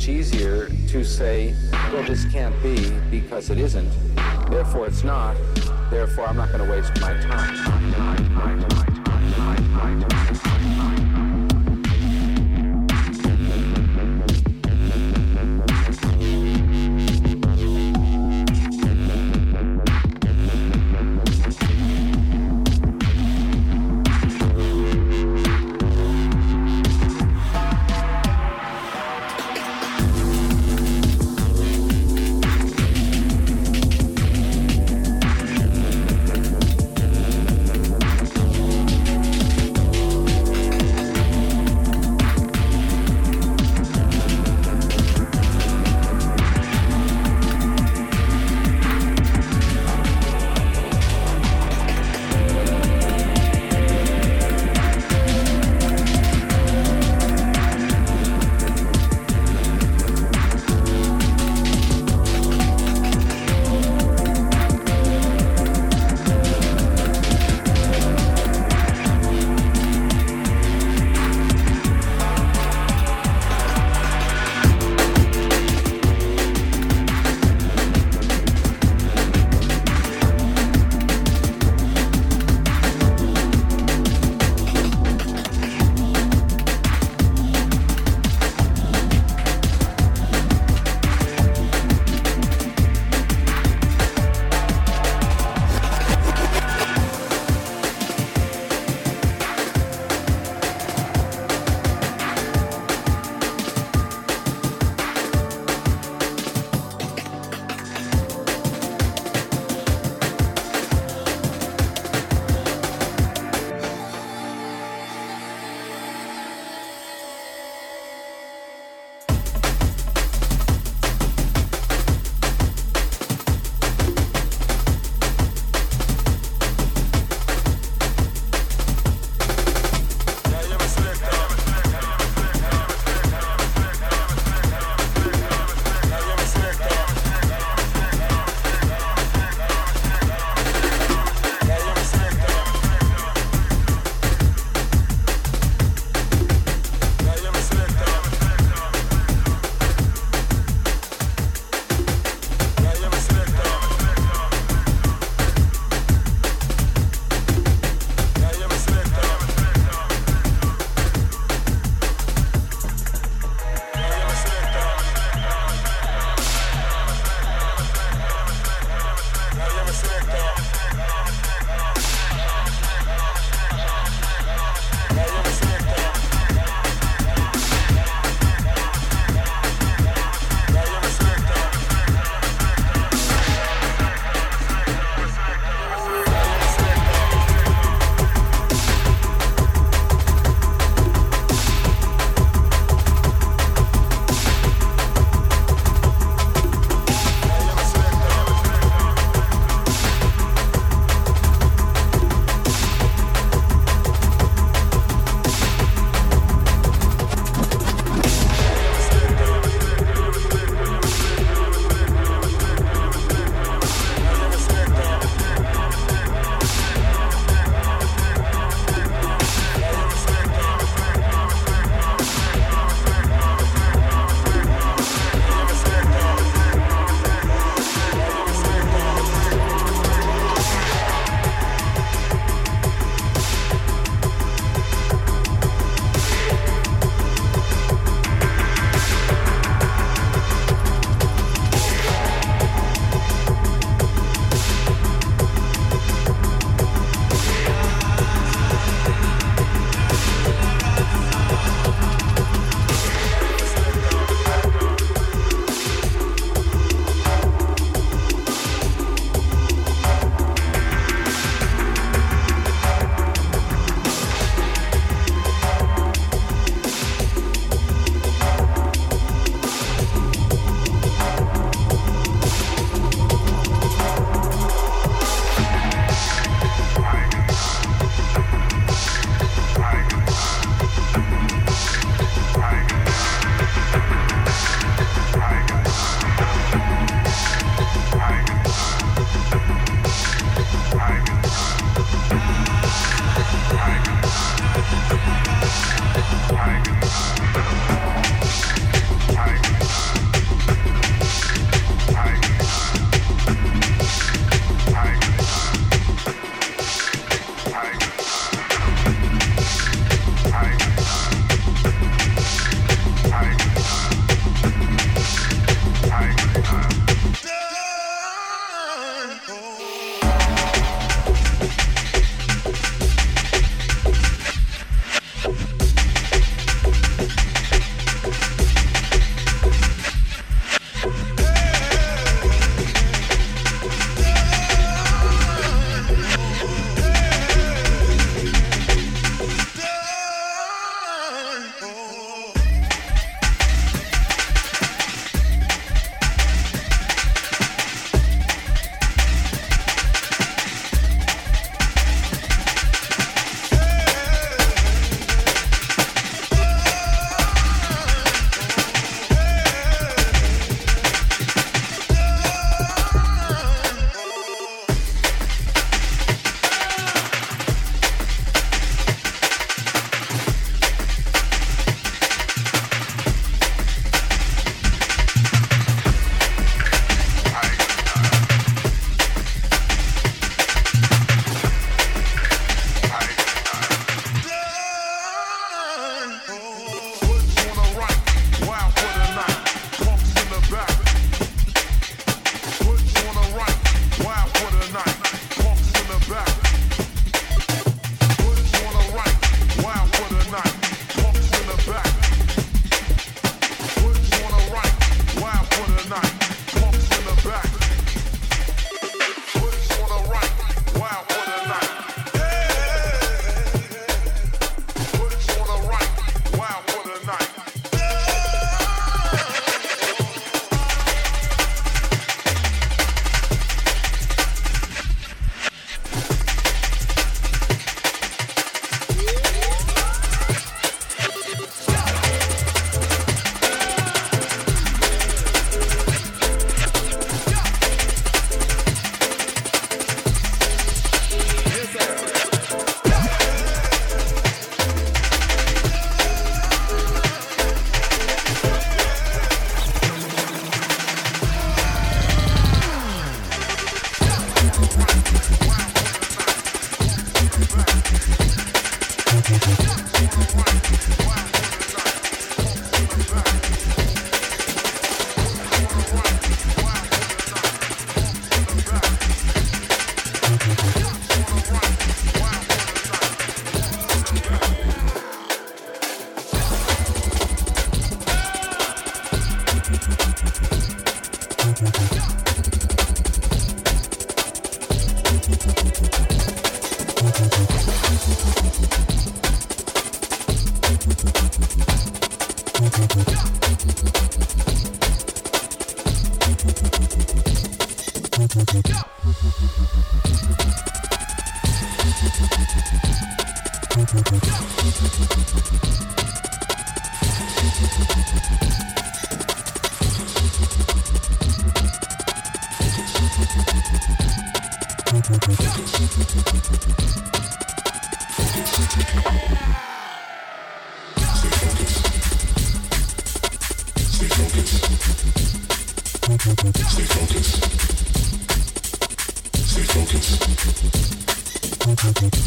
much easier to say, well, this can't be because it isn't,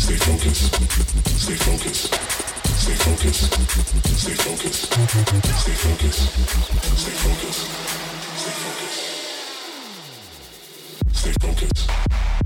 Stay focused. Stay focused. Stay focused.